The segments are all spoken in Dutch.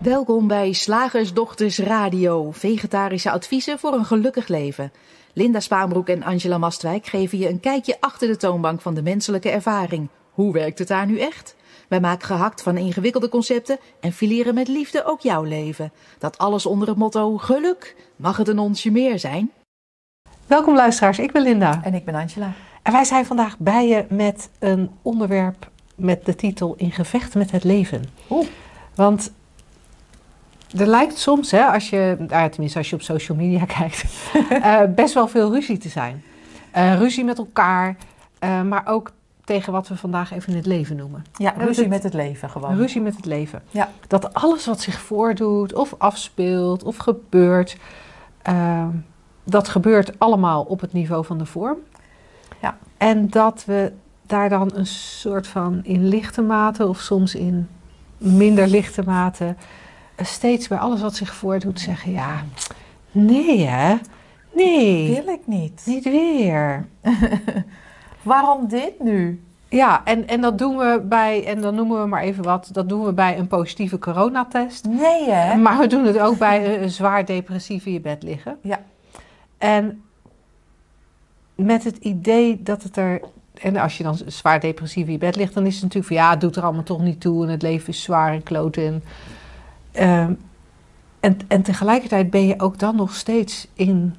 Welkom bij Slagersdochters Radio, vegetarische adviezen voor een gelukkig leven. Linda Spaanbroek en Angela Mastwijk geven je een kijkje achter de toonbank van de menselijke ervaring. Hoe werkt het daar nu echt? Wij maken gehakt van ingewikkelde concepten en fileren met liefde ook jouw leven. Dat alles onder het motto geluk. Mag het een onsje meer zijn? Welkom luisteraars, ik ben Linda. En ik ben Angela. En wij zijn vandaag bij je met een onderwerp met de titel In gevecht met het leven. Oeh. Want er lijkt soms, hè, als je, nou, tenminste als je op social media kijkt, uh, best wel veel ruzie te zijn. Uh, ruzie met elkaar, uh, maar ook tegen wat we vandaag even het leven noemen. Ja, ruzie met het leven gewoon. Ruzie met het leven. Ja. Dat alles wat zich voordoet, of afspeelt, of gebeurt, dat gebeurt allemaal op het niveau van de vorm. Ja. En dat we daar dan een soort van in lichte mate, of soms in minder lichte mate steeds bij alles wat zich voordoet zeggen: ja, nee hè, nee. Wil ik niet. Niet weer. Waarom dit nu? Ja, en, en dat doen we bij, en dan noemen we maar even wat, dat doen we bij een positieve coronatest. Nee hè? Maar we doen het ook bij een zwaar depressief in je bed liggen. Ja. En met het idee dat het er en als je dan zwaar depressief in je bed ligt, dan is het natuurlijk van ja, het doet er allemaal toch niet toe en het leven is zwaar en kloten. En, uh, en, en tegelijkertijd ben je ook dan nog steeds in,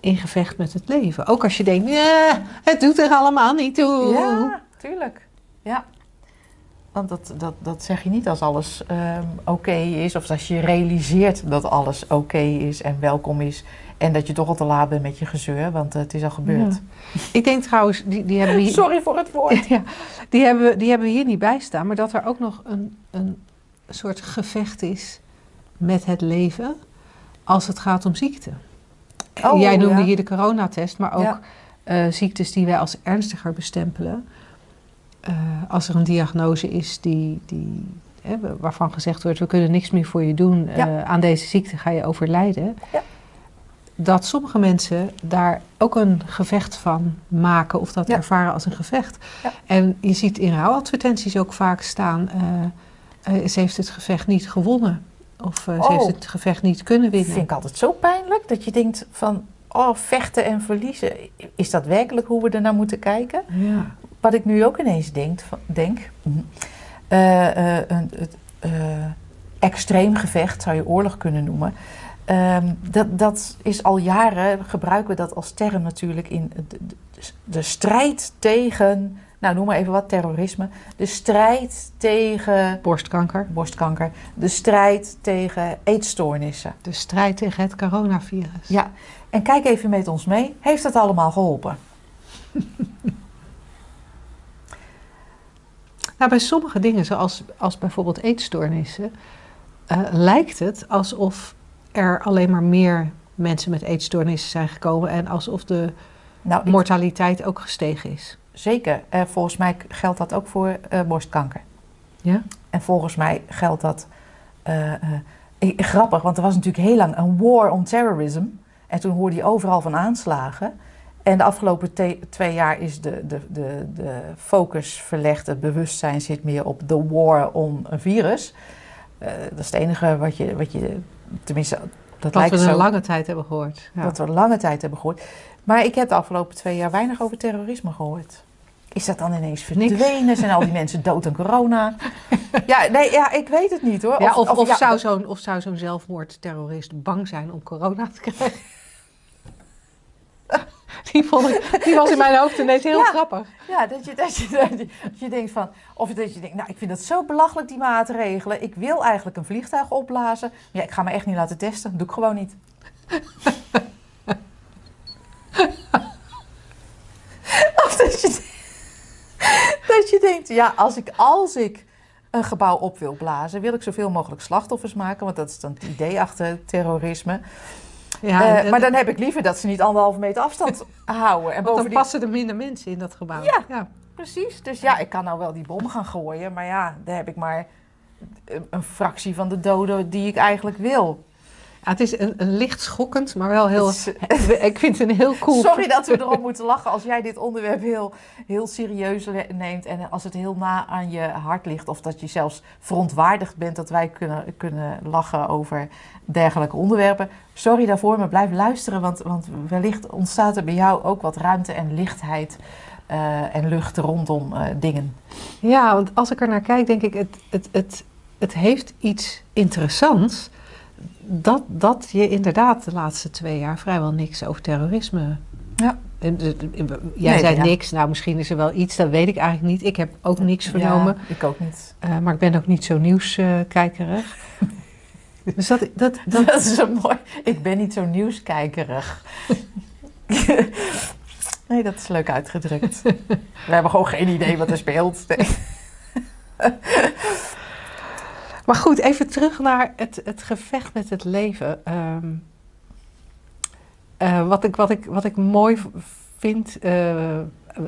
in gevecht met het leven. Ook als je denkt, ja, het doet er allemaal niet toe. Ja, tuurlijk. Ja. Want dat, dat, dat zeg je niet als alles um, oké is, of als je realiseert dat alles oké is en welkom is. En dat je toch al te laat bent met je gezeur, want het is al gebeurd. Ja. Ik denk trouwens, die, die hebben we hier, Sorry voor het woord. ja, die, hebben, die hebben we hier niet bij staan, maar dat er ook nog een, een soort gevecht is met het leven als het gaat om ziekte. Oh, Jij noemde ja. hier de coronatest, maar ook Ja. eh, ziektes die wij als ernstiger bestempelen. Eh, als er een diagnose is die, die, hè, waarvan gezegd wordt, we kunnen niks meer voor je doen, Ja. eh, aan deze ziekte ga je overlijden. Ja. Dat sommige mensen daar ook een gevecht van maken of dat ervaren als een gevecht. Ja. En je ziet in rouwadvertenties ook vaak staan, eh, ze heeft het gevecht niet gewonnen. Of eh, ze Oh. heeft het gevecht niet kunnen Dat winnen. vind ik altijd zo pijnlijk dat je denkt van, oh, vechten en verliezen. Is dat werkelijk hoe we er naar moeten kijken? Ja. Wat ik nu ook ineens denk, denk eh, extreem gevecht zou je oorlog kunnen noemen. Ehm, dat, dat is al jaren, gebruiken we dat als term natuurlijk in de, de, de strijd tegen, nou noem maar even wat, terrorisme. De strijd tegen Borstkanker. borstkanker. De strijd tegen eetstoornissen. De strijd tegen het coronavirus. Ja, en kijk even met ons mee. Heeft dat allemaal geholpen? Nou, bij sommige dingen, zoals als bijvoorbeeld eetstoornissen, eh, lijkt het alsof er alleen maar meer mensen met eetstoornissen zijn gekomen en alsof de Nou, mortaliteit ook gestegen is. Zeker. Eh, volgens mij geldt dat ook voor eh, borstkanker. Ja? En volgens mij geldt dat eh, grappig, want er was natuurlijk heel lang een war on terrorism. En toen hoorde je overal van aanslagen. En de afgelopen twee jaar is de, de, de, de focus verlegd, het bewustzijn zit meer op de war on een virus. Dat is het enige wat je, wat je tenminste, dat lijkt we zo. een lange tijd hebben gehoord. Ja. Dat we lange tijd hebben gehoord. Maar ik heb de afgelopen twee jaar weinig over terrorisme gehoord. Is dat dan ineens verdwenen? Zijn al die mensen dood aan corona? Ja, nee, ja, ik weet het niet hoor. Ja, of, of, ja, zou zo'n, of zou zo'n zelfmoordterrorist bang zijn om corona te krijgen? Die, vond ik, die was in mijn hoofd ineens heel Ja. grappig. Ja, dat je, dat, je, dat, je, dat je denkt van... Of dat je denkt, nou, ik vind het zo belachelijk, die maatregelen. Ik wil eigenlijk een vliegtuig opblazen. Maar ja, ik ga me echt niet laten testen. doe ik gewoon niet. of dat je, dat je denkt, ja, als ik, als ik een gebouw op wil blazen... wil ik zoveel mogelijk slachtoffers maken. Want dat is dan het idee achter terrorisme. Ja, Eh, en- maar dan heb ik liever dat ze niet anderhalve meter afstand houden. En want dan passen er minder mensen in dat gebouw. Ja. ja. Precies. Dus ja, ik kan nou wel die bom gaan gooien, maar ja, daar heb ik maar een fractie van de doden die ik eigenlijk wil. Ja, het is een, een licht schokkend, maar wel heel... Is- Ik vind het een heel cool... Sorry dat we erom moeten lachen als jij dit onderwerp heel, heel serieus neemt. En als het heel na aan je hart ligt. Of dat je zelfs verontwaardigd bent dat wij kunnen, kunnen lachen over dergelijke onderwerpen. Sorry daarvoor, maar blijf luisteren. Want, want wellicht ontstaat er bij jou ook wat ruimte en lichtheid eh, en lucht rondom eh, dingen. Ja, want als ik er naar kijk, denk ik, het, het, het, het heeft iets interessants. Dat, dat je inderdaad de laatste twee jaar vrijwel niks over terrorisme. Ja. En de- de- Jij zei ja. niks, nou misschien is er wel iets, dat weet ik eigenlijk niet. Ik heb ook niks vernomen, Ja, ik ook niet. eh, maar ik ben ook niet zo nieuwskijkerig. dus dat, dat, dat, Dat is een mooi. Ik ben niet zo nieuwskijkerig. nee, dat is leuk uitgedrukt. We hebben gewoon geen idee wat er speelt. Maar goed, even terug naar het, het gevecht met het leven. Ehm, eh, wat, ik, wat, ik, wat ik mooi vind. eh,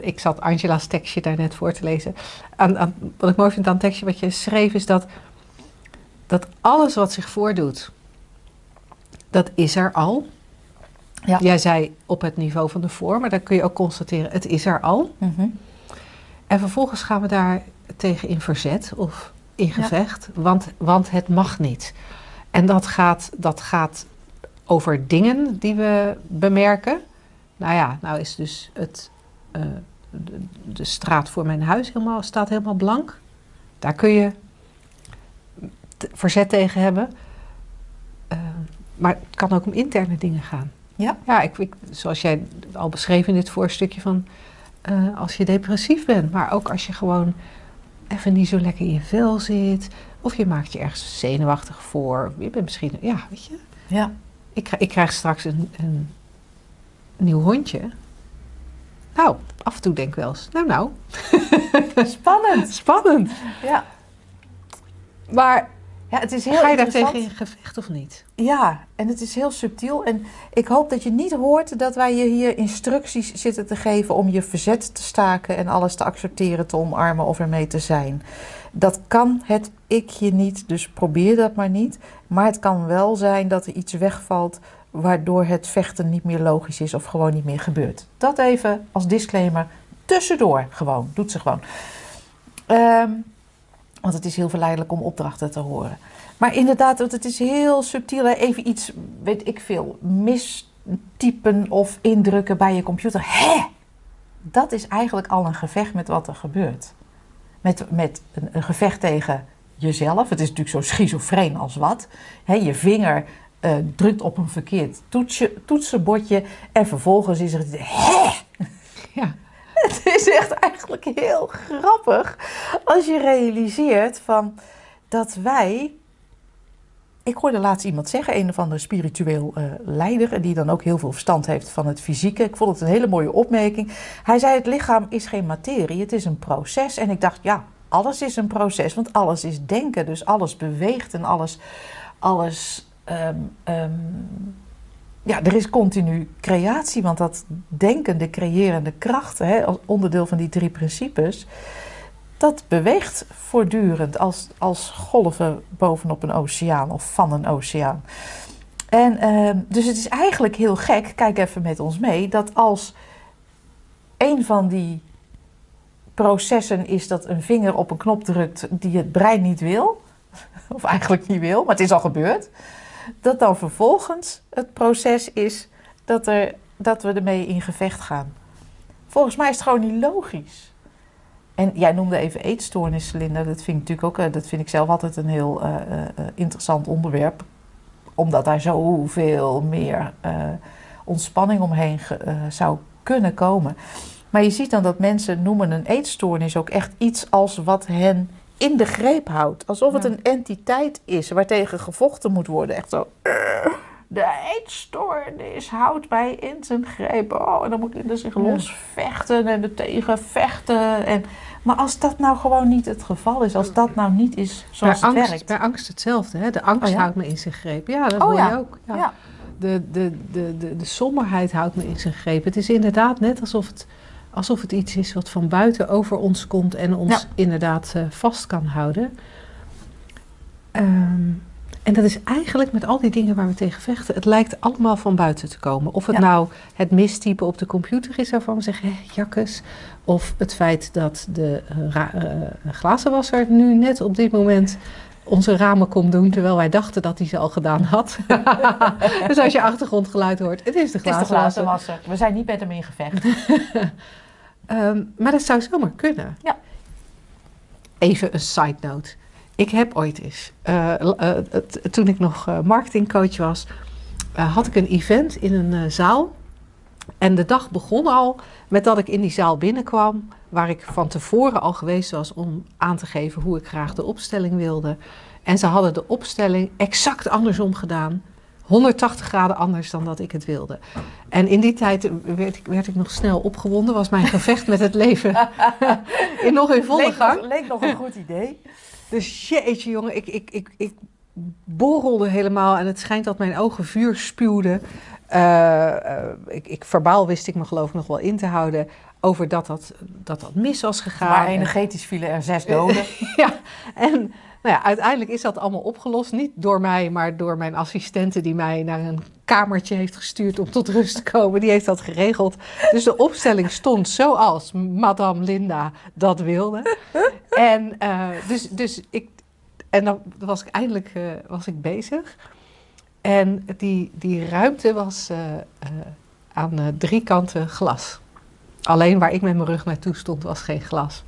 ik zat Angela's tekstje daarnet voor te lezen. Aan, aan, wat ik mooi vind aan het tekstje wat je schreef is dat, dat alles wat zich voordoet, dat is er al. Ja. Jij zei op het niveau van de voor, maar dan kun je ook constateren, het is er al. Mhm. En vervolgens gaan we daar tegen in verzet of in Ja. gevecht, want, want het mag niet. En dat gaat, dat gaat over dingen die we bemerken. Nou ja, nou is dus het, eh, de, de straat voor mijn huis helemaal, staat helemaal blank. Daar kun je verzet tegen hebben. Eh, maar het kan ook om interne dingen gaan. Ja. Ja, ik, ik, zoals jij al beschreef in dit voorstukje van eh, als je depressief bent, maar ook als je gewoon even niet zo lekker in je vel zit, of je maakt je ergens zenuwachtig voor. Je bent misschien, ja, weet je, Ja. ik, krijg- ik krijg straks een, een nieuw hondje. Nou, af en toe denk ik wel eens, nou nou, Spannend. spannend. Ja. Maar ja, het is heel ga je daar tegen in gevecht of niet? Ja, en het is heel subtiel. En ik hoop dat je niet hoort dat wij je hier instructies zitten te geven om je verzet te staken en alles te accepteren, te omarmen of ermee te zijn. Dat kan het ikje niet, dus probeer dat maar niet. Maar het kan wel zijn dat er iets wegvalt waardoor het vechten niet meer logisch is of gewoon niet meer gebeurt. Dat even als disclaimer tussendoor gewoon. Doet ze gewoon. Ehm, want het is heel verleidelijk om opdrachten te horen. Maar inderdaad, want het is heel subtiel. Even iets, weet ik veel, mistypen of indrukken bij je computer. Hè? Dat is eigenlijk al een gevecht met wat er gebeurt. Met, met een, gevecht tegen jezelf. Het is natuurlijk zo schizofreen als wat. Hè, je vinger eh, drukt op een verkeerd toetsje, toetsenbordje. En vervolgens is er... Hè? Ja. Het is echt eigenlijk heel grappig als je realiseert van dat wij. Ik hoorde laatst iemand zeggen, een of andere spiritueel eh, leider, die dan ook heel veel verstand heeft van het fysieke. Ik vond het een hele mooie opmerking. Hij zei: Het lichaam is geen materie, het is een proces. En ik dacht, ja, alles is een proces, want alles is denken. Dus alles beweegt en alles. alles ehm, ehm, ja, er is continu creatie, want dat denkende, creërende krachten, hè, als onderdeel van die drie principes, dat beweegt voortdurend als, als golven bovenop een oceaan of van een oceaan. En ehm, dus het is eigenlijk heel gek, kijk even met ons mee, dat als een van die processen is dat een vinger op een knop drukt die het brein niet wil, of eigenlijk niet wil, maar het is al gebeurd dat dan vervolgens het proces is dat, er, dat we ermee in gevecht gaan. Volgens mij is het gewoon niet logisch. En jij noemde even eetstoornis, Linda. Dat vind ik natuurlijk ook, eh, dat vind ik zelf altijd een heel eh, eh, interessant onderwerp. Omdat daar zoveel meer ontspanning omheen zou kunnen komen. Maar je ziet dan dat mensen noemen een eetstoornis ook echt iets als wat hen in de greep houdt. Alsof het een entiteit is waartegen gevochten moet worden. Echt zo. "Eh, De eetstoornis houdt mij in zijn greep. Oh, en dan moet je zich losvechten en er tegen vechten. En, maar als dat nou gewoon niet het geval is, als dat nou niet is zoals bij, het angst, werkt. bij angst hetzelfde. Hè? De angst Oh ja? houdt me in zijn greep. Ja, dat Oh hoor ja. je ook. De, de, de, de, de somberheid houdt me in zijn greep. Het is inderdaad net alsof het, alsof het iets is wat van buiten over ons komt en ons Ja. inderdaad eh, vast kan houden. Ehm, En dat is eigenlijk met al die dingen waar we tegen vechten, het lijkt allemaal van buiten te komen. Of het Ja. nou het mistypen op de computer is waarvan we zeggen, hé, jakkes. Of het feit dat de eh, glazenwasser nu net op dit moment onze ramen komt doen, terwijl wij dachten dat hij ze al gedaan had. dus als je achtergrondgeluid hoort, het is de Het is de glazenwasser. glazenwasser. We zijn niet met hem in gevecht. Ehm, maar dat zou zomaar kunnen. Ja. Even een side note. Ik heb ooit eens, eh, eh, toen ik nog eh, marketingcoach was, had ik een event in een zaal. En de dag begon al met dat ik in die zaal binnenkwam, waar ik van tevoren al geweest was om aan te geven hoe ik graag de opstelling wilde. En ze hadden de opstelling exact andersom gedaan. 180 graden anders dan dat ik het wilde. En in die tijd werd ik, werd ik nog snel opgewonden. Was mijn gevecht met het leven in, nog in volle leek, gang. nog, leek nog een goed idee. Dus jeetje jongen, ik, ik, ik, ik borrelde helemaal. En het schijnt dat mijn ogen vuur spuwden. Eh, eh, ik, ik, verbaal wist ik me geloof ik nog wel in te houden... over dat dat, dat, dat mis was gegaan. Maar En- energetisch vielen er zes doden. ja, en nou ja, uiteindelijk is dat allemaal opgelost. Niet door mij, maar door mijn assistente die mij naar een kamertje heeft gestuurd om tot rust te komen. Die heeft dat geregeld. Dus de opstelling stond zoals Madame Linda dat wilde. En, eh, dus, dus ik, en dan was ik eindelijk eh, was ik bezig. En die, die ruimte was eh, aan drie kanten glas. Alleen waar ik met mijn rug naartoe stond was geen glas.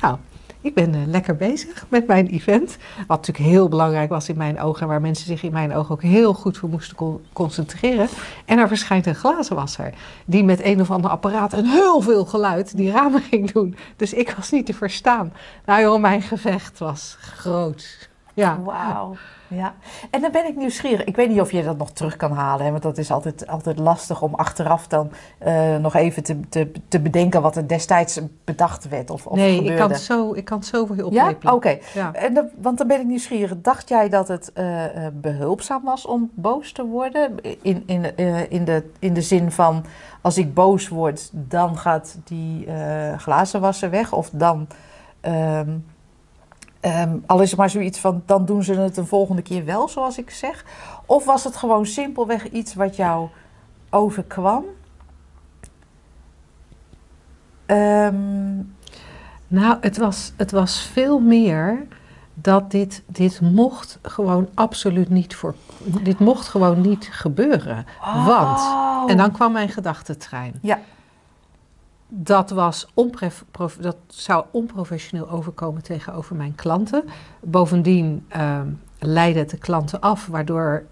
Nou, ik ben eh, lekker bezig met mijn event. Wat natuurlijk heel belangrijk was in mijn ogen. En waar mensen zich in mijn ogen ook heel goed voor moesten con- concentreren. En er verschijnt een glazenwasser. Die met een of ander apparaat en heel veel geluid die ramen ging doen. Dus ik was niet te verstaan. Nou joh, mijn gevecht was groot. Ja. Wauw. Ja. En dan ben ik nieuwsgierig. Ik weet niet of je dat nog terug kan halen. Hè? Want dat is altijd, altijd lastig om achteraf dan eh, nog even te, te, te bedenken wat er destijds bedacht werd. Of, of nee, gebeurde. ik kan, het zo, ik kan het zo voor je Ja? Oké. Ja. En dan- Want dan ben ik nieuwsgierig. Dacht jij dat het eh, eh, behulpzaam was om boos te worden? In, in, in, de, in de zin van, als ik boos word, dan gaat die glazenwasser weg. Of dan, ehm, ehm, al is het maar zoiets van, dan doen ze het een volgende keer wel, zoals ik zeg. Of was het gewoon simpelweg iets wat jou overkwam? Ehm, Nou, het was, het was veel meer dat dit, dit mocht gewoon absoluut niet voor. Dit mocht gewoon niet gebeuren. Want, Oh. en dan kwam mijn gedachtentrein. Ja. Dat, was dat zou onprofessioneel overkomen tegenover mijn klanten. Bovendien ehm leidde het de klanten af, waardoor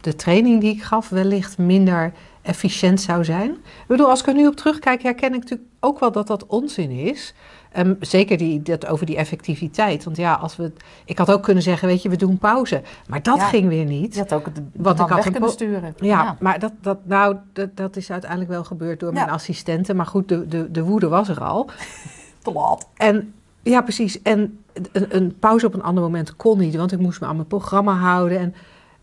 de training die ik gaf wellicht minder efficiënt zou zijn. Ik bedoel, als ik er nu op terugkijk, herken ik natuurlijk ook wel dat dat onzin is. Ehm, zeker die, dat over die effectiviteit. Want ja, als we, ik had ook kunnen zeggen, weet je, we doen pauze. Maar dat Ja. ging weer niet. Je had ook de man ik had kunnen sturen. Ja, maar dat, dat, nou, dat, dat is uiteindelijk wel gebeurd door mijn assistenten. Maar goed, de, de, de woede was er al. te laat. En ja, precies. En een, een pauze op een ander moment kon niet, want ik moest me aan mijn programma houden. En,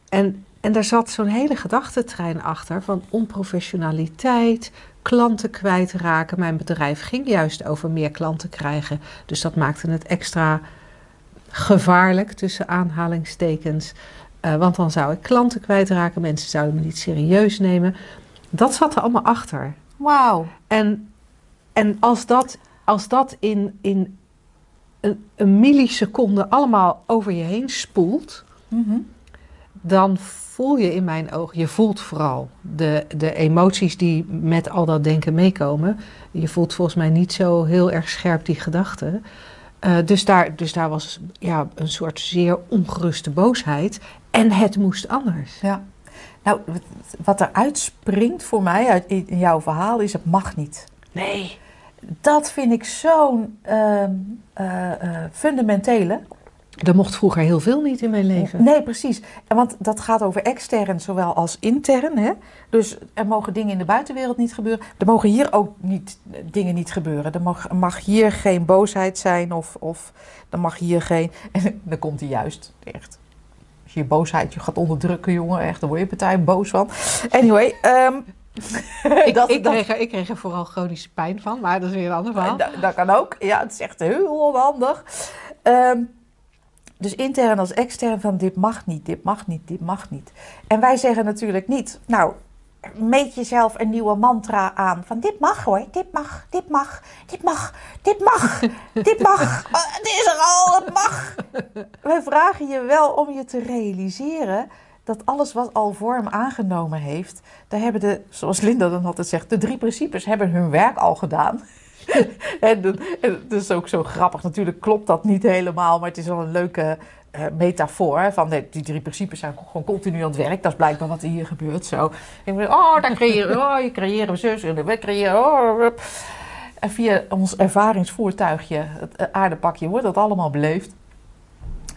en, en daar zat zo'n hele gedachtentrein achter van onprofessionaliteit, klanten kwijtraken. Mijn bedrijf ging juist over meer klanten krijgen. Dus dat maakte het extra gevaarlijk tussen aanhalingstekens. Eh, want dan zou ik klanten kwijtraken, mensen zouden me niet serieus nemen. Dat zat er allemaal achter. Wauw. En, en als dat, als dat in, in een, een milliseconde allemaal over je heen spoelt, Mhm. Dan voel je in mijn ogen, je voelt vooral de, de emoties die met al dat denken meekomen. Je voelt volgens mij niet zo heel erg scherp die gedachten. Eh, dus, daar, dus daar was ja, een soort zeer ongeruste boosheid. En het moest anders. Ja. Nou, wat- er uitspringt voor mij uit in jouw verhaal is: het mag niet. Nee. Dat vind ik zo'n eh, eh, fundamentele. Er mocht vroeger heel veel niet in mijn leven. Nee, precies. Want dat gaat over extern zowel als intern. Hè? Dus er mogen dingen in de buitenwereld niet gebeuren. Er mogen hier ook niet, eh, dingen niet gebeuren. Er mag, mag hier geen boosheid zijn of, of er mag hier geen... En dan komt hij juist, echt. Als je je boosheid je gaat onderdrukken, jongen, echt, dan word je partij boos van. Anyway, ehm, Ik, dat, ik, dat- kreeg er, ik kreeg er vooral chronische pijn van, maar dat is weer een ander verhaal. dat, dat kan ook. Ja, het is echt heel onhandig. Ehm, Dus intern als extern van dit mag niet, dit mag niet, dit mag niet. En wij zeggen natuurlijk niet, nou, meet jezelf een nieuwe mantra aan. Van dit mag hoor, dit mag, dit mag, dit mag, dit mag, dit mag. Oh, het is er al, het mag. Wij vragen je wel om je te realiseren dat alles wat al vorm aangenomen heeft, daar hebben de, zoals Linda dan altijd zegt, de drie principes hebben hun werk al gedaan. en, dat is ook zo grappig. Natuurlijk klopt dat niet helemaal, maar het is wel een leuke uh, metafoor. Van die drie principes zijn gewoon continu aan het werk. Dat is blijkbaar wat er hier gebeurt. Zo. oh, dan creëren, oh, je creëren we zus en we creëren. Oh, en via ons ervaringsvoertuigje, het aardepakje, wordt dat allemaal beleefd.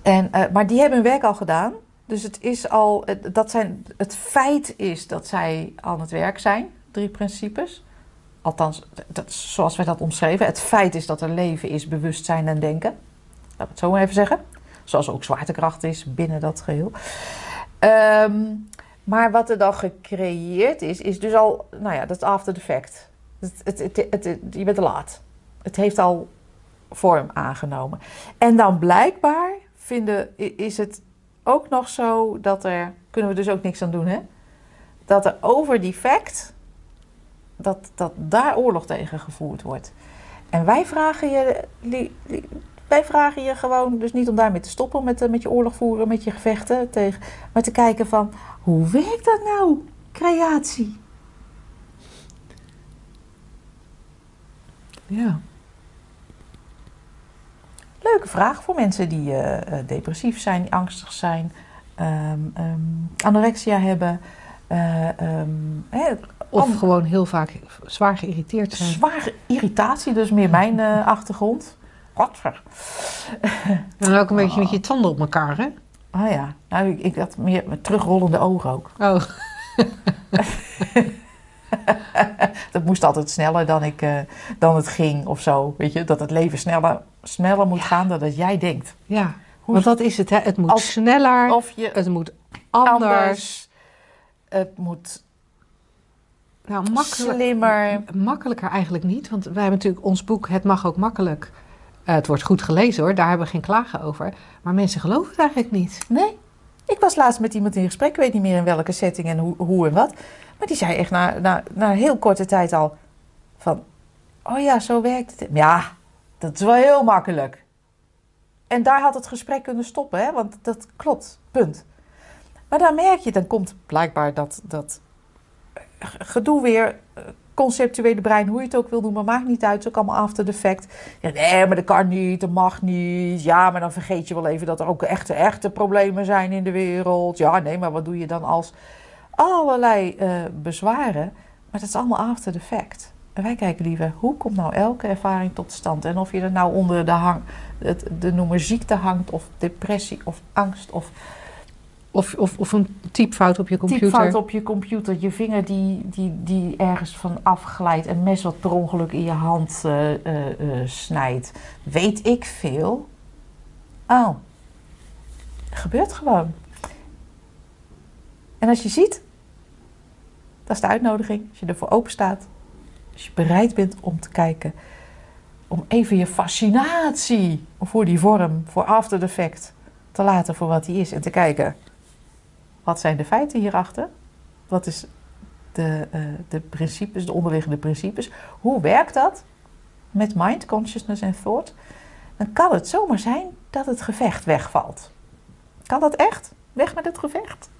En, uh, maar die hebben hun werk al gedaan. Dus het is al, dat zijn, het feit is dat zij aan het werk zijn, drie principes. Althans, dat, zoals wij dat omschreven. Het feit is dat er leven is, bewustzijn en denken. Laten we het zo maar even zeggen. Zoals ook zwaartekracht is binnen dat geheel. Um, maar wat er dan gecreëerd is, is dus al, nou ja, dat after the fact. Het, het, je bent te laat. Het heeft al vorm aangenomen. En dan blijkbaar vinden, is het ook nog zo dat er, kunnen we dus ook niks aan doen, hè? Dat er over die fact, dat, dat daar oorlog tegen gevoerd wordt. En wij vragen je, wij vragen je gewoon dus niet om daarmee te stoppen met, eh, met je oorlog voeren, met je gevechten tegen, maar te kijken van hoe werkt dat nou, creatie? Ja. Leuke vraag voor mensen die uh, depressief zijn, angstig zijn, um, um, anorexia hebben. Uh, um, of gewoon heel vaak zwaar geïrriteerd zijn. Zware irritatie, dus meer mijn achtergrond. Godver. En ook een beetje met je tanden op elkaar, hè? Ah ja, nou, ik, ik had meer met terugrollende ogen ook. Oh. dat moest altijd sneller dan, ik, uh, dan het ging of zo. Weet je, dat het leven sneller, sneller moet gaan dan dat jij denkt. Ja, Hoe want dat is het, hè? Het moet als, sneller, of je het moet anders. anders het moet nou, makkelijk, slimmer. Makkelijker eigenlijk niet, want wij hebben natuurlijk ons boek Het mag ook makkelijk uh, het wordt goed gelezen hoor, daar hebben we geen klagen over. Maar mensen geloven het eigenlijk niet. Nee. Ik was laatst met iemand in gesprek, ik weet niet meer in welke setting en hoe, hoe en wat. Maar die zei echt na, na, na heel korte tijd al van... Oh ja, zo werkt het. Ja, dat is wel heel makkelijk. En daar had het gesprek kunnen stoppen, hè? want dat klopt, punt. Maar dan merk je, dan komt blijkbaar dat, dat gedoe weer eh, conceptuele brein, hoe je het ook wil doen, maar maakt niet uit. Het is ook allemaal after the fact. Ja, nee, maar dat kan niet, dat mag niet. Ja, maar dan vergeet je wel even dat er ook echte, echte problemen zijn in de wereld. Ja, nee, maar wat doe je dan als allerlei uh, bezwaren? Maar dat is allemaal after the fact. En wij kijken liever, hoe komt nou elke ervaring tot stand? En of je er nou onder de, hang, de noemer ziekte hangt, of depressie, of angst, of of, of, of een typfout op je computer. Typfout op je computer. Je vinger die, die, die ergens van afglijdt. Een mes wat per ongeluk in je hand uh, uh, snijdt. Weet ik veel. Oh. Gebeurt gewoon. En als je ziet, dat is de uitnodiging. Als je ervoor open staat. Als je bereid bent om te kijken. Om even je fascinatie voor die vorm, voor after fact, te laten voor wat die is. En te kijken, wat zijn de feiten hierachter? Wat is de, uh, de principes, de onderliggende principes? Hoe werkt dat met mind, consciousness en thought? Dan kan het zomaar zijn dat het gevecht wegvalt. Kan dat echt? Weg met het gevecht?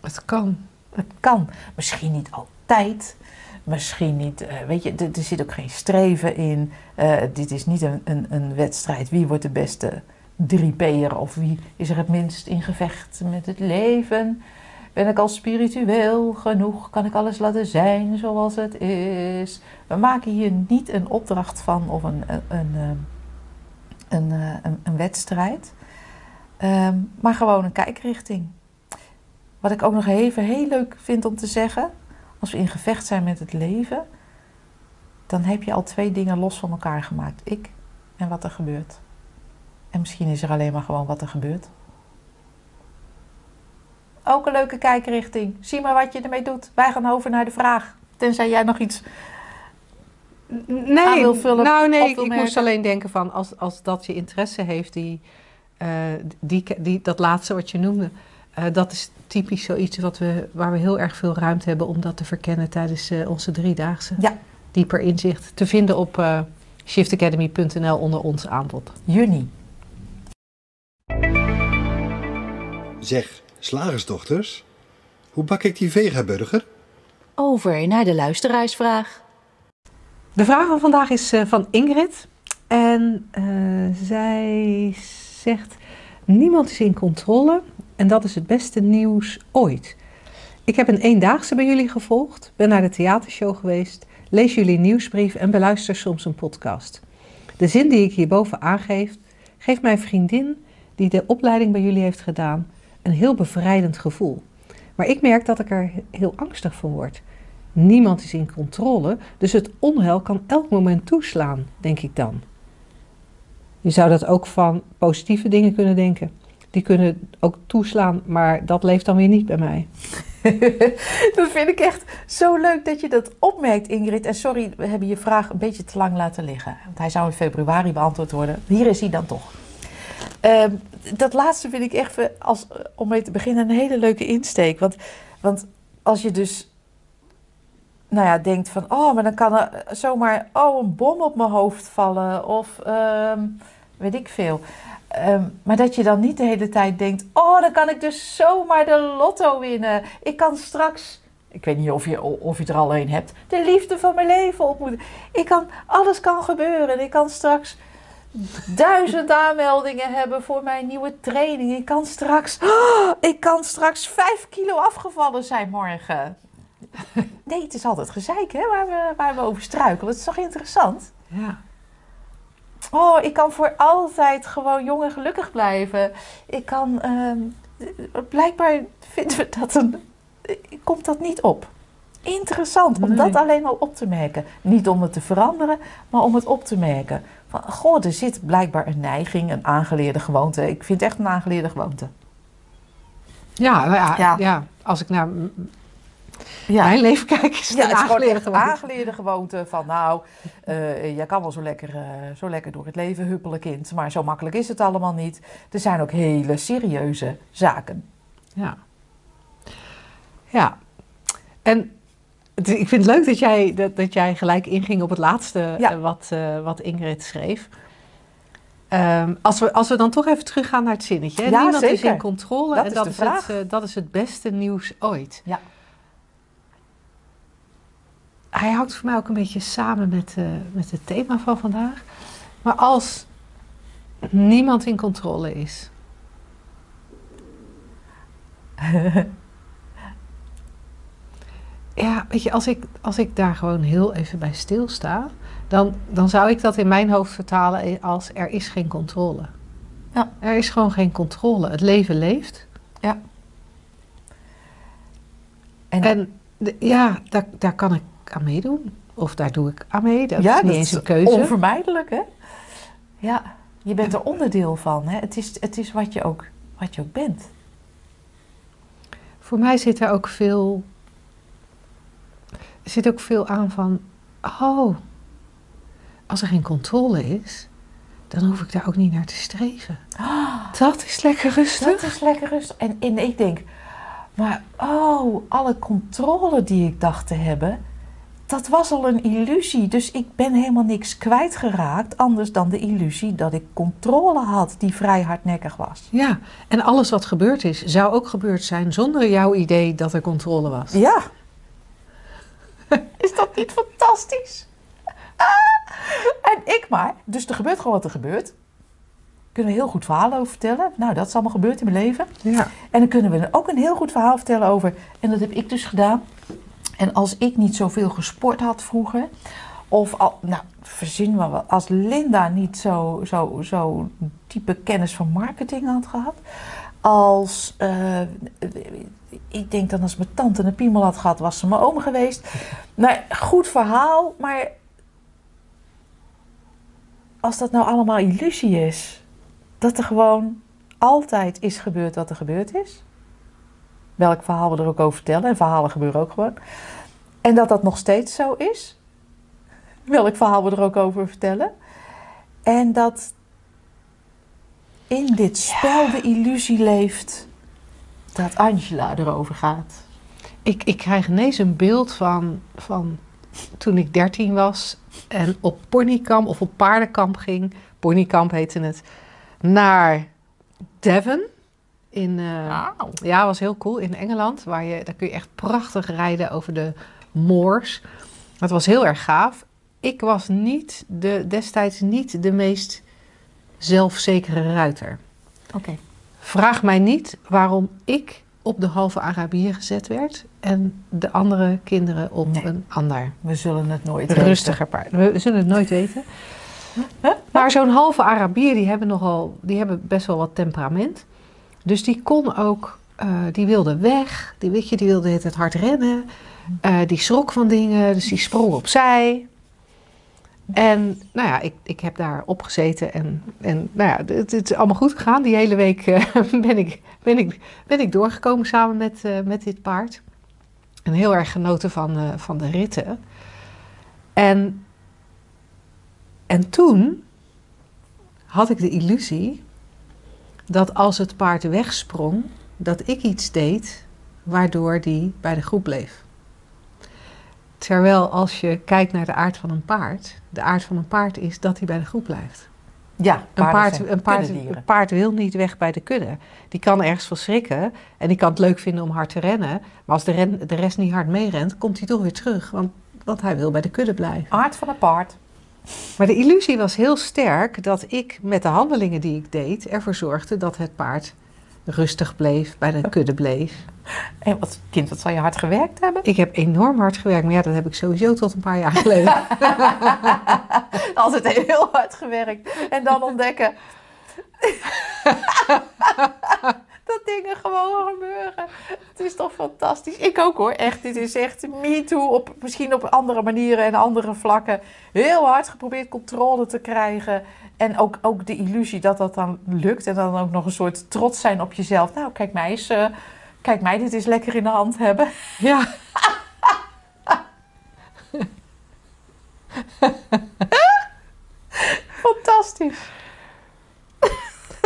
Het kan. Het kan. Misschien niet altijd. Misschien niet, uh, weet je, er, zit ook geen streven in. Uh, dit is niet een, een, een wedstrijd. Wie wordt de beste 3P'er of wie is er het minst in gevecht met het leven? Ben ik al spiritueel genoeg? Kan ik alles laten zijn zoals het is? We maken hier niet een opdracht van of een, een, een, een, een, een wedstrijd, um, maar gewoon een kijkrichting. Wat ik ook nog even heel leuk vind om te zeggen, als we in gevecht zijn met het leven, dan heb je al twee dingen los van elkaar gemaakt. Ik en wat er gebeurt. En misschien is er alleen maar gewoon wat er gebeurt. Ook een leuke kijkrichting. Zie maar wat je ermee doet. Wij gaan over naar de vraag. Tenzij jij nog iets nee, wil vullen. Nou nee, ik, ik moest alleen denken van als, als dat je interesse heeft, die, eh, die, die, dat laatste wat je noemde, eh, dat is typisch zoiets wat we, waar we heel erg veel ruimte hebben om dat te verkennen tijdens eh, onze driedaagse. Ja. Dieper inzicht te vinden op shiftacademy.nl onder ons aanbod. Juni. Zeg, slagersdochters, hoe bak ik die vegaburger? Over naar de luisteraarsvraag. De vraag van vandaag is eh, van Ingrid. En eh, zij zegt: Niemand is in controle en dat is het beste nieuws ooit. Ik heb een eendaagse bij jullie gevolgd, ben naar de theatershow geweest, lees jullie nieuwsbrief en beluister soms een podcast. De zin die ik hierboven aangeef, geeft mijn vriendin, die de opleiding bij jullie heeft gedaan, een heel bevrijdend gevoel. Maar ik merk dat ik er heel angstig van word. Niemand is in controle, dus het onheil kan elk moment toeslaan, denk ik dan. Je zou dat ook van positieve dingen kunnen denken. Die kunnen ook toeslaan, maar dat leeft dan weer niet bij mij. dat vind ik echt zo leuk dat je dat opmerkt, Ingrid. En sorry, we hebben je vraag een beetje te lang laten liggen. Want hij zou in februari beantwoord worden. Hier is hij dan toch. Ehm, dat laatste vind ik echt, eh, als, om mee te beginnen, een hele leuke insteek. Want, want als je dus nou ja, denkt van... oh, maar dan kan er zomaar oh, een bom op mijn hoofd vallen. Of ehm, weet ik veel. Ehm, maar dat je dan niet de hele tijd denkt... oh, dan kan ik dus zomaar de lotto winnen. Ik kan straks... Ik weet niet of je, of je er al een hebt. De liefde van mijn leven ontmoeten. Ik kan, alles kan gebeuren. Ik kan straks duizend aanmeldingen hebben voor mijn nieuwe training. Ik kan straks, oh, ik kan straks vijf kilo afgevallen zijn morgen. Nee, het is altijd gezeik hè, waar, we, waar we over struikelen. Het is toch interessant? Ja. Oh, ik kan voor altijd gewoon jong en gelukkig blijven. Ik kan, ehm, blijkbaar vinden we dat een, komt dat niet op. Interessant om Nee. dat alleen al op te merken. Niet om het te veranderen, maar om het op te merken. Van, goh, er zit blijkbaar een neiging, een aangeleerde gewoonte. Ik vind het echt een aangeleerde gewoonte. Ja, nou ja, Ja. ja. als ik naar Ja. mijn leven kijk, is het Ja, een het aangeleerde gewoonte. aangeleerde gewoonte van nou, eh jij kan wel zo lekker, eh, zo lekker door het leven huppelen kind, maar zo makkelijk is het allemaal niet. Er zijn ook hele serieuze zaken. Ja. Ja. En ik vind het leuk dat jij, dat, dat jij gelijk inging op het laatste Ja. eh, wat, eh, wat Ingrid schreef. Ehm, als, we, als we dan toch even teruggaan naar het zinnetje. Hè? Ja, Niemand is in controle Dat en is dat de is, vraag. het, eh, dat is het beste nieuws ooit. Ja. Hij hangt voor mij ook een beetje samen met, met het thema van vandaag. Maar als niemand in controle is, Ja, weet je, als ik, als ik daar gewoon heel even bij stilsta, dan, dan zou ik dat in mijn hoofd vertalen als er is geen controle. Ja. Er is gewoon geen controle. Het leven leeft. En, En de- ja, daar, daar kan ik aan meedoen. Of daar doe ik aan mee. Dat ja, is niet dat eens een keuze. onvermijdelijk hè? Ja, je bent er onderdeel van. Hè? Het is, het is wat, je ook, wat je ook bent. Voor mij zit er ook veel. Er zit ook veel aan van. Oh, als er geen controle is, dan hoef ik daar ook niet naar te streven. Dat is lekker rustig. Dat is lekker rustig. En, en ik denk, maar oh, alle controle die ik dacht te hebben, dat was al een illusie. Dus ik ben helemaal niks kwijtgeraakt, anders dan de illusie dat ik controle had, die vrij hardnekkig was. Ja, en alles wat gebeurd is, zou ook gebeurd zijn zonder jouw idee dat er controle was. Ja. Fantastisch? Ah. En ik maar. Dus er gebeurt gewoon wat er gebeurt. Kunnen we heel goed verhalen over vertellen. Nou, dat is allemaal gebeurd in mijn leven. Ja. En dan kunnen we ook een heel goed verhaal vertellen over. En dat heb ik dus gedaan. En als ik niet zoveel gesport had vroeger. Of al, nou, verzin maar wat. Als Linda niet zo, zo, zo diepe kennis van marketing had gehad. Als, eh, ik denk dan als mijn tante een piemel had gehad, was ze mijn oom geweest. Nou, goed verhaal, maar als dat nou allemaal illusie is. Dat er gewoon altijd is gebeurd wat er gebeurd is. Welk verhaal we er ook over vertellen. En verhalen gebeuren ook gewoon. En dat dat nog steeds zo is. Welk verhaal we er ook over vertellen. En dat in dit spel de illusie leeft dat Angela erover gaat. Ik, ik krijg ineens een beeld van, van toen ik 13 was en op ponykamp of op paardenkamp ging. Ponykamp heette het. Naar Devon. In, eh, Ja, was heel cool. In Engeland. Waar je, daar kun je echt prachtig rijden over de moors. Dat was heel erg gaaf. Ik was niet de, destijds niet de meest zelfzekere ruiter. Oké. Vraag mij niet waarom ik op de halve Arabier gezet werd en de andere kinderen op Nee. een ander We zullen het nooit weten. rustiger paard. We zullen het nooit weten. Maar zo'n halve Arabier, die hebben nogal, die hebben best wel wat temperament. Dus die kon ook, eh, die wilde weg. Die, weet je, die wilde het hard rennen. Eh, die schrok van dingen, dus die sprong opzij. En nou ja, ik, ik heb daar opgezeten en, en nou ja, het, is allemaal goed gegaan. Die hele week eh, ben, ik, ben, ik, ben ik doorgekomen samen met, eh, met dit paard. En heel erg genoten van, eh, van de ritten. En, en toen had ik de illusie dat als het paard wegsprong, dat ik iets deed waardoor die bij de groep bleef. Terwijl als je kijkt naar de aard van een paard, de aard van een paard is dat hij bij de groep blijft. Ja, Een paard, een, paard, kuddedieren. een paard wil niet weg bij de kudde. Die kan ergens van schrikken en die kan het leuk vinden om hard te rennen. Maar als de, ren, de rest niet hard meerent, komt hij toch weer terug. Want, want hij wil bij de kudde blijven. Aard van een paard. Maar de illusie was heel sterk dat ik met de handelingen die ik deed ervoor zorgde dat het paard rustig bleef, bij de kudde bleef. En wat, kind, wat zal je hard gewerkt hebben? Ik heb enorm hard gewerkt, maar ja, dat heb ik sowieso tot een paar jaar geleden. Altijd heel hard gewerkt. En dan ontdekken. dat dingen gewoon gebeuren. Het is toch fantastisch. Ik ook hoor, echt. Dit is echt me too. Op, misschien op andere manieren en andere vlakken. Heel hard geprobeerd controle te krijgen. En ook, ook de illusie dat dat dan lukt. En dan ook nog een soort trots zijn op jezelf. Nou, kijk mij eens. eh, kijk mij dit is lekker in de hand hebben. ja. Fantastisch.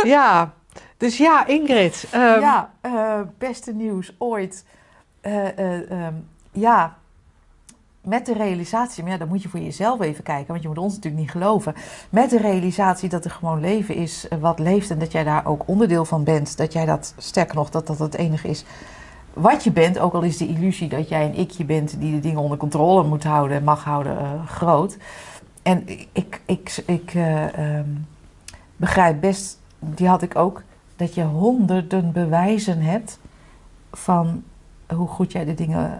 ja, dus ja, Ingrid. ehm, ja, eh, beste nieuws ooit. Eh, eh, ehm, ja, met de realisatie, maar ja, dan moet je voor jezelf even kijken, want je moet ons natuurlijk niet geloven. Met de realisatie dat er gewoon leven is eh, wat leeft en dat jij daar ook onderdeel van bent. Dat jij dat, sterker nog, dat dat het enige is wat je bent. Ook al is de illusie dat jij een ikje bent die de dingen onder controle moet houden en mag houden eh, groot. En ik, ik, ik eh, ehm, begrijp best, die had ik ook, dat je honderden bewijzen hebt van hoe goed jij de dingen,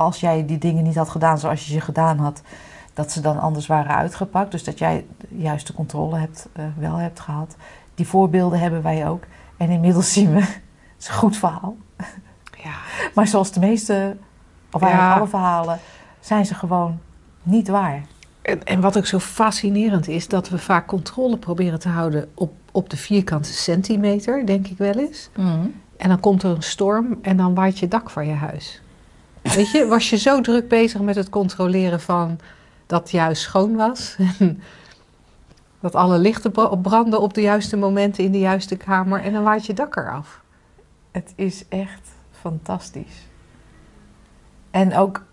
als jij die dingen niet had gedaan zoals je ze gedaan had, dat ze dan anders waren uitgepakt. Dus dat jij juist de controle hebt, eh, wel hebt gehad. Die voorbeelden hebben wij ook. En inmiddels zien we, het is een goed verhaal. ja. Maar zoals de meeste, of eigenlijk Ja. alle verhalen, zijn ze gewoon niet waar. En, en wat ook zo fascinerend is, dat we vaak controle proberen te houden op, op de vierkante centimeter, denk ik wel eens. En dan komt er een storm en dan waait je dak van je huis. Weet je, was je zo druk bezig met het controleren van dat het huis schoon was. Dat alle lichten bra- branden op de juiste momenten in de juiste kamer. En dan waait je dak eraf. Het is echt fantastisch. En ook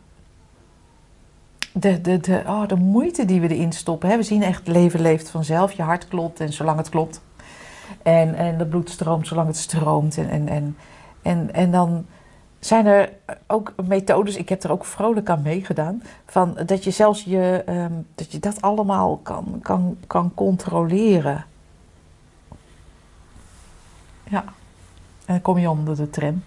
de, de, de, oh, de moeite die we erin stoppen. Hè. We zien echt, leven leeft vanzelf. Je hart klopt en zolang het klopt. En, en de bloed stroomt zolang het stroomt. En, en, en, en, en dan zijn er ook methodes, ik heb er ook vrolijk aan meegedaan, van dat je zelfs je, ehm, dat, je dat allemaal kan, kan, kan controleren. Ja. En dan kom je onder de tram.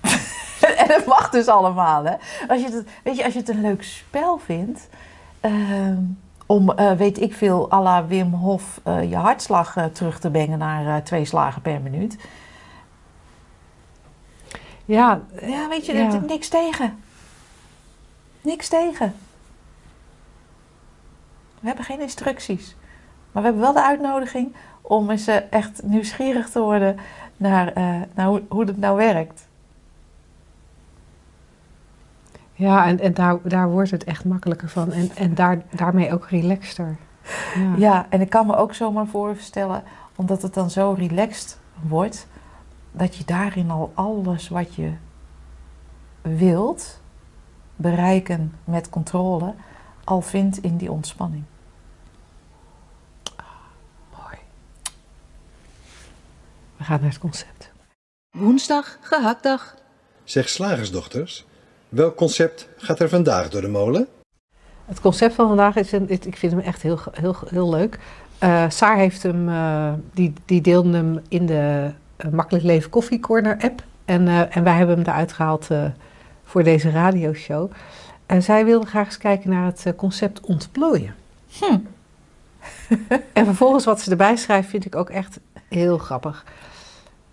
en dat mag dus allemaal, hè. Als je het, weet je, als je het een leuk spel vindt... ehm, om, eh, weet ik veel, à la Wim Hof... eh, je hartslag eh, terug te brengen naar twee slagen per minuut. Ja, Ja, weet je, Ja. er- niks tegen. Niks tegen. We hebben geen instructies. Maar we hebben wel de uitnodiging om eens eh, echt nieuwsgierig te worden naar, eh, naar hoe, hoe het nou werkt. ja en, en daar, daar wordt het echt makkelijker van. En, en daar, daarmee ook relaxter. Ja. Ja, en ik kan me ook zomaar voorstellen, omdat het dan zo relaxed wordt, dat je daarin al alles wat je wilt bereiken met controle, al vindt in die ontspanning. Mooi. We gaan naar het concept. Woensdag, gehaktdag. Zeg slagersdochters, welk concept gaat er vandaag door de molen? Het concept van vandaag is, een, ik vind hem echt heel, heel, heel leuk. Eh Saar heeft hem, eh, die, die deelde hem in de Makkelijk Leven Koffie Corner app. En, eh, en wij hebben hem eruit gehaald eh, voor deze radioshow. En zij wilde graag eens kijken naar het eh, concept ontplooien. Hm. en vervolgens wat ze erbij schrijft vind ik ook echt heel grappig.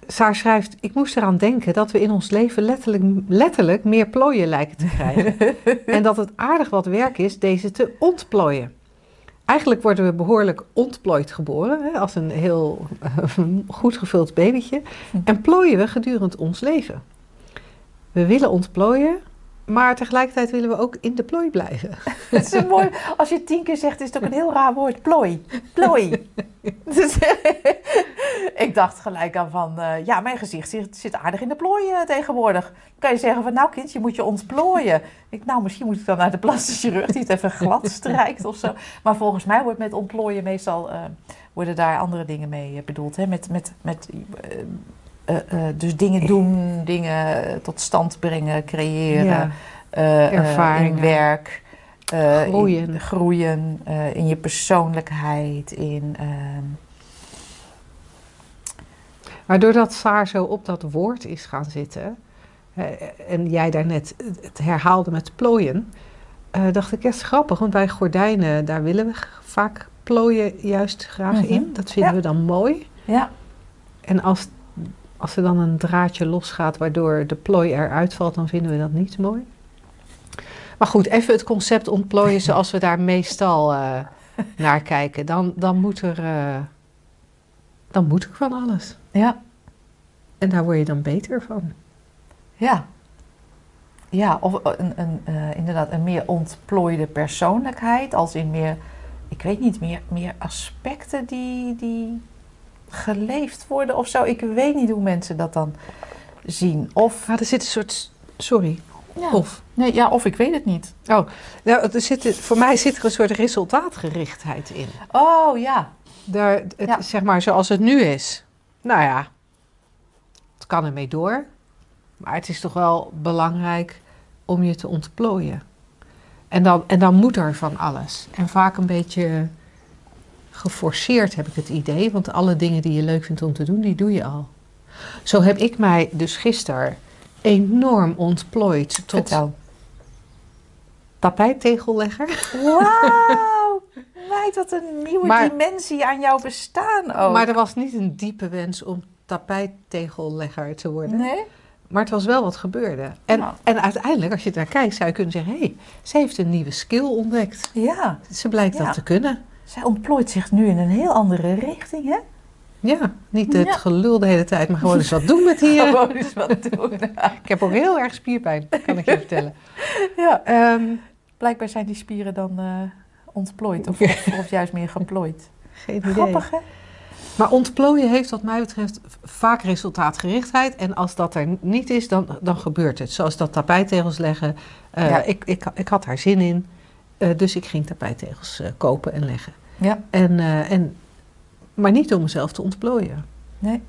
Saar schrijft, ik moest eraan denken dat we in ons leven letterlijk, letterlijk meer plooien lijken te krijgen. en dat het aardig wat werk is deze te ontplooien. Eigenlijk worden we behoorlijk ontplooid geboren, hè, als een heel goed gevuld babytje. En plooien we gedurende ons leven. We willen ontplooien, maar tegelijkertijd willen we ook in de plooi blijven. Het is een mooi, als je tien keer zegt, is het ook een heel raar woord. Plooi. Plooi. Dus, ik dacht gelijk aan van, eh, ja, mijn gezicht zit, zit aardig in de plooi eh, tegenwoordig. Dan kan je zeggen van, nou kind, je moet je ontplooien. Ik, nou, misschien moet ik dan naar de plastische chirurg die het even glad strijkt of zo. Maar volgens mij wordt met ontplooien meestal, eh, worden daar andere dingen mee bedoeld. Hè? Met, met, met, eh, eh, dus dingen doen, dingen tot stand brengen, creëren. Ja. eh, Ervaringen. in werk. Groeien. In, groeien in je persoonlijkheid. In, ehm, Maar doordat Saar zo op dat woord is gaan zitten, en jij daarnet het herhaalde met plooien, dacht ik, is grappig, want bij gordijnen, daar willen we vaak plooien juist graag Mhm. in. Dat vinden Ja. we dan mooi. ja, En als, als er dan een draadje losgaat waardoor de plooi eruit valt, dan vinden we dat niet mooi. Maar goed, even het concept ontplooien zoals we daar meestal eh, naar kijken. Dan, dan, moet er, eh, dan moet er van alles. ja, En daar word je dan beter van. ja. Ja, of een, een, eh, inderdaad een meer ontplooide persoonlijkheid. Als in meer, ik weet niet, meer, meer aspecten die, die geleefd worden of zo. Ik weet niet hoe mensen dat dan zien. Of, Ah, er zit een soort. Sorry. ja, Of. nee, ja, of ik weet het niet. Oh, nou, er zit, voor mij zit er een soort resultaatgerichtheid in. Oh ja, Daar, het, Ja. Zeg maar zoals het nu is. Nou ja, het kan ermee door. Maar het is toch wel belangrijk om je te ontplooien. En dan, en dan moet er van alles. En vaak een beetje geforceerd heb ik het idee. Want alle dingen die je leuk vindt om te doen, die doe je al. Zo heb ik mij dus gisteren enorm ontplooid tot vertel. tapijttegellegger. Wauw, meid, wat een nieuwe Maar- dimensie aan jouw bestaan ook. Maar er was niet een diepe wens om tapijttegellegger te worden. Nee? Maar het was wel wat gebeurde. En, Nou. en uiteindelijk, als je daar kijkt, zou je kunnen zeggen... hé, hey, ze heeft een nieuwe skill ontdekt. Ja, Ze blijkt Ja. dat te kunnen. Zij ontplooit zich nu in een heel andere richting, hè? Ja, niet het Ja. gelul de hele tijd, maar gewoon eens wat doen met eh, Gewoon eens wat doen. Ik heb ook heel erg spierpijn, kan ik je vertellen. ja, Ehm, blijkbaar zijn die spieren dan eh, ontplooid of, of, of juist meer geplooid. geen idee. Grappig, hè? Maar ontplooien heeft wat mij betreft vaak resultaatgerichtheid. En als dat er niet is, dan, dan gebeurt het. Zoals dat tapijttegels leggen. Eh, Ja. ik, ik, ik had daar zin in. Eh, dus ik ging tapijttegels kopen en leggen. Ja, En, eh, en, maar niet om mezelf te ontplooien. nee.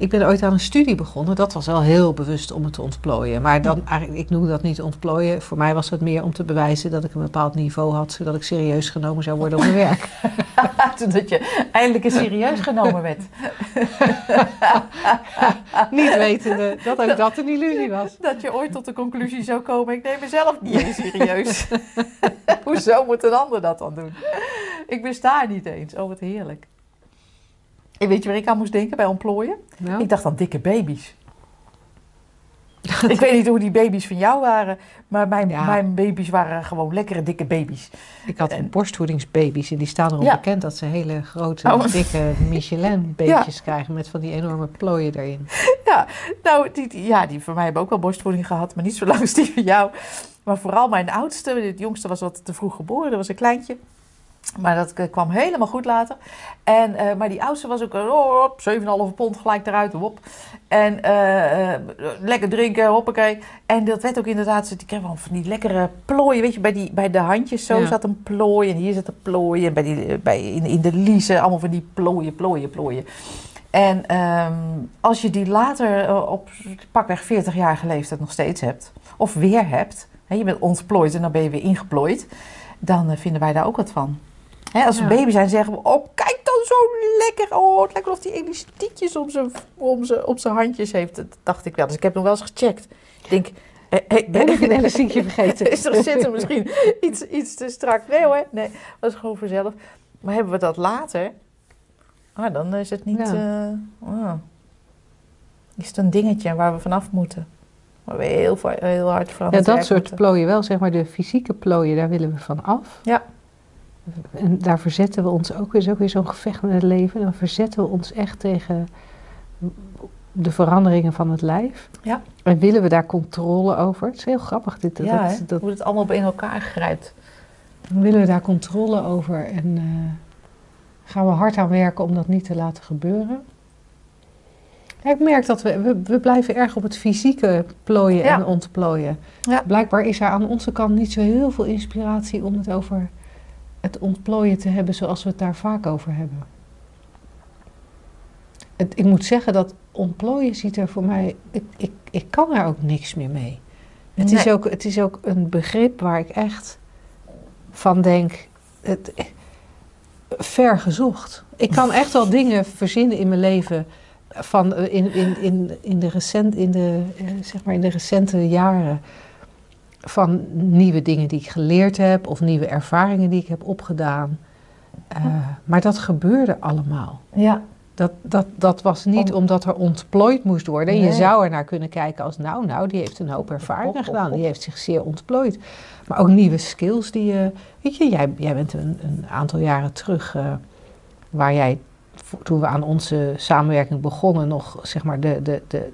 Ik ben ooit aan een studie begonnen. Dat was wel heel bewust om het te ontplooien. Maar dan, eigenlijk, ik noem dat niet ontplooien. Voor mij was het meer om te bewijzen dat ik een bepaald niveau had. Zodat ik serieus genomen zou worden op mijn werk. Toen je eindelijk eens serieus genomen werd. niet wetende dat ook dat een illusie was. Dat je ooit tot de conclusie zou komen, ik neem mezelf niet eens serieus. Hoezo moet een ander dat dan doen? Ik besta niet eens. Oh, wat heerlijk. En weet je waar ik aan moest denken bij ontplooien? Nou, Ik dacht aan dikke baby's. ik weet niet hoe die baby's van jou waren, maar mijn, Ja. mijn baby's waren gewoon lekkere dikke baby's. Ik had En- borstvoedingsbaby's en die staan erom Ja. bekend dat ze hele grote, Oh. dikke Michelin-beetjes krijgen met van die enorme plooien erin. Ja, nou, die, die- ja, die van mij hebben ook wel borstvoeding gehad, maar niet zo lang als die van jou. Maar vooral mijn oudste, het jongste was wat te vroeg geboren, dat was een kleintje. Maar dat eh, kwam helemaal goed later. En, eh, maar die oudste was ook oh, op 7,5 pond gelijk eruit. Hop. En eh, eh, lekker drinken, hoppakee. En dat werd ook inderdaad, ik kreeg wel van die lekkere plooien. Weet je, bij, die, bij de handjes zo Ja. zat een plooi. En hier zat een plooi. En bij die, bij, in, in de liezen allemaal van die plooien, plooien, plooien. En ehm, als je die later eh, op pakweg 40-jarige leeftijd nog steeds hebt. Of weer hebt. Hè, je bent ontplooid en dan ben je weer ingeplooid. Dan eh, vinden wij daar ook wat van. Als we Ja. baby zijn, zeggen we: Oh, kijk dan zo lekker. Oh, het lijkt wel of die elastiekjes om zijn, om zijn, op zijn handjes heeft. Dat dacht ik wel. Dus ik heb nog wel eens gecheckt. Ik denk: Ben ik een elastiekje vergeten? Is er zit er misschien iets, iets te strak? Nee hoor, nee, dat is gewoon vanzelf. Maar hebben we dat later? Ah, dan is het niet. Ja. eh, ah. Is het een dingetje waar we vanaf moeten? Waar we heel, heel hard voor aan Ja, dat soort moeten. plooien wel, zeg maar de fysieke plooien, daar willen we van af. Ja. En daar verzetten we ons ook weer, is ook weer zo'n gevecht met het leven. Dan verzetten we ons echt tegen de veranderingen van het lijf. Ja. En willen we daar controle over? Het is heel grappig dit. Dat, Ja, dat, hoe het allemaal in elkaar grijpt. dan willen we daar controle over en eh, gaan we hard aan werken om dat niet te laten gebeuren. Ja, ik merk dat we, we, we blijven erg op het fysieke plooien Ja. en ontplooien. Ja. Blijkbaar is er aan onze kant niet zo heel veel inspiratie om het over het ontplooien te hebben zoals we het daar vaak over hebben. Het, ik moet zeggen dat ontplooien ziet er voor mij, ik, ik, ik kan er ook niks meer mee. Het, is ook, het is ook een begrip waar ik echt van denk, het, ver gezocht. Ik kan echt wel dingen verzinnen in mijn leven van eh, in, in, in, in, de, recent, in, de, eh, zeg maar in de recente jaren van nieuwe dingen die ik geleerd heb of nieuwe ervaringen die ik heb opgedaan. Eh, maar dat gebeurde allemaal. Ja, Dat, dat, dat was niet Om- omdat er ontplooid moest worden. En Je Nee. zou er naar kunnen kijken als, nou, nou, die heeft een hoop ervaringen gedaan. Die heeft zich zeer ontplooid. Maar ook nieuwe skills die je... Weet je, jij, jij bent een, een aantal jaren terug... eh, waar jij, toen we aan onze samenwerking begonnen... nog, zeg maar, de, de, de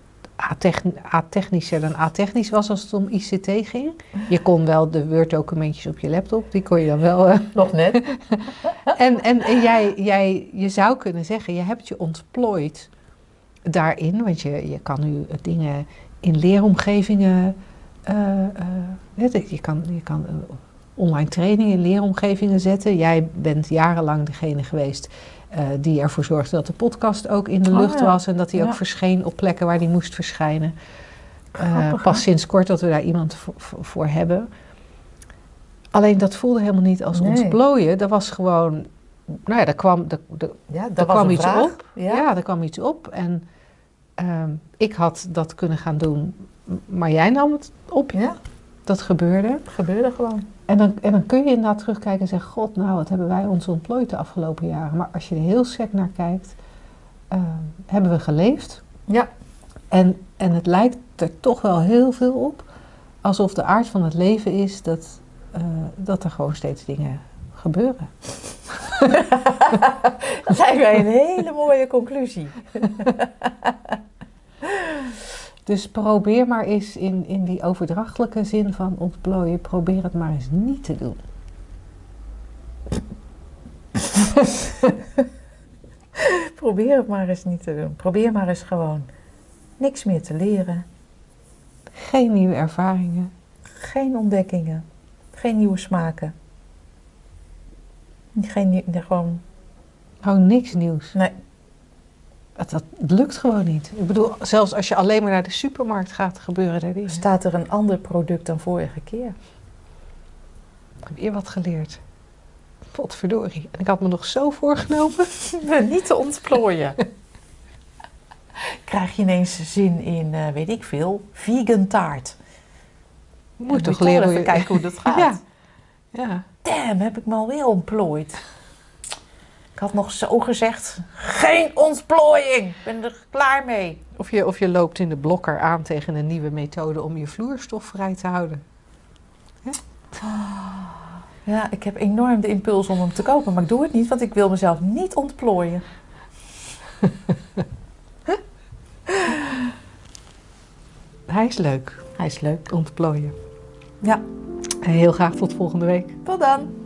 atechnischer dan atechnisch was als het om ICT ging. Je kon wel de Word-documentjes op je laptop, die kon je dan wel... eh, nog net. en, en, en jij, jij, je zou kunnen zeggen, je hebt je ontplooid daarin, want je, je kan nu dingen in leeromgevingen, eh, eh, je kan, je kan online trainingen in leeromgevingen zetten. Jij bent jarenlang degene geweest eh, die ervoor zorgde dat de podcast ook in de Oh, lucht ja. was en dat hij ook verscheen op plekken waar die moest verschijnen. Eh, pas hè? sinds kort dat we daar iemand voor, hebben. Alleen dat voelde helemaal niet als Nee. ontplooien. Dat was gewoon, nou ja, daar kwam, Ja, dat was kwam iets vraag. op. Ja. Er kwam iets op. En ehm, ik had dat kunnen gaan doen, maar jij nam het op. ja, Dat gebeurde. het gebeurde gewoon. En dan, en dan kun je inderdaad terugkijken en zeggen: God, nou, wat hebben wij ons ontplooid de afgelopen jaren. Maar als je er heel sec naar kijkt, ehm, hebben we geleefd. Ja. En, en het lijkt er toch wel heel veel op. Alsof de aard van het leven is dat, eh, dat er gewoon steeds dingen gebeuren. Dat lijkt mij een hele mooie conclusie. Dus probeer maar eens in, in die overdrachtelijke zin van ontplooien, probeer het maar eens niet te doen. Probeer het maar eens niet te doen. Probeer maar eens gewoon niks meer te leren. Geen nieuwe ervaringen. Geen ontdekkingen. Geen nieuwe smaken. Geen gewoon, Gewoon niks nieuws. nee. Dat, dat lukt gewoon niet. Ik bedoel, zelfs als je alleen maar naar de supermarkt gaat, gebeuren er dingen. Staat er een ander product dan vorige keer? Ik heb weer wat geleerd. Potverdorie. En ik had me nog zo voorgenomen. niet te ontplooien. Krijg je ineens zin in, eh, weet ik veel, vegan taart. Moet toch leren even hoe je... kijken hoe dat gaat. Ja. Ja. Damn, heb ik me alweer ontplooid. Ik had nog zo gezegd, geen ontplooiing. Ik ben er klaar mee. Of, je, of je loopt in de blokker aan tegen een nieuwe methode om je vloerstof vrij te houden. Ja, ik heb enorm de impuls om hem te kopen, maar ik doe het niet, want ik wil mezelf niet ontplooien. Hij is leuk, Hij is leuk. ontplooien. Ja. En heel graag tot volgende week. Tot dan.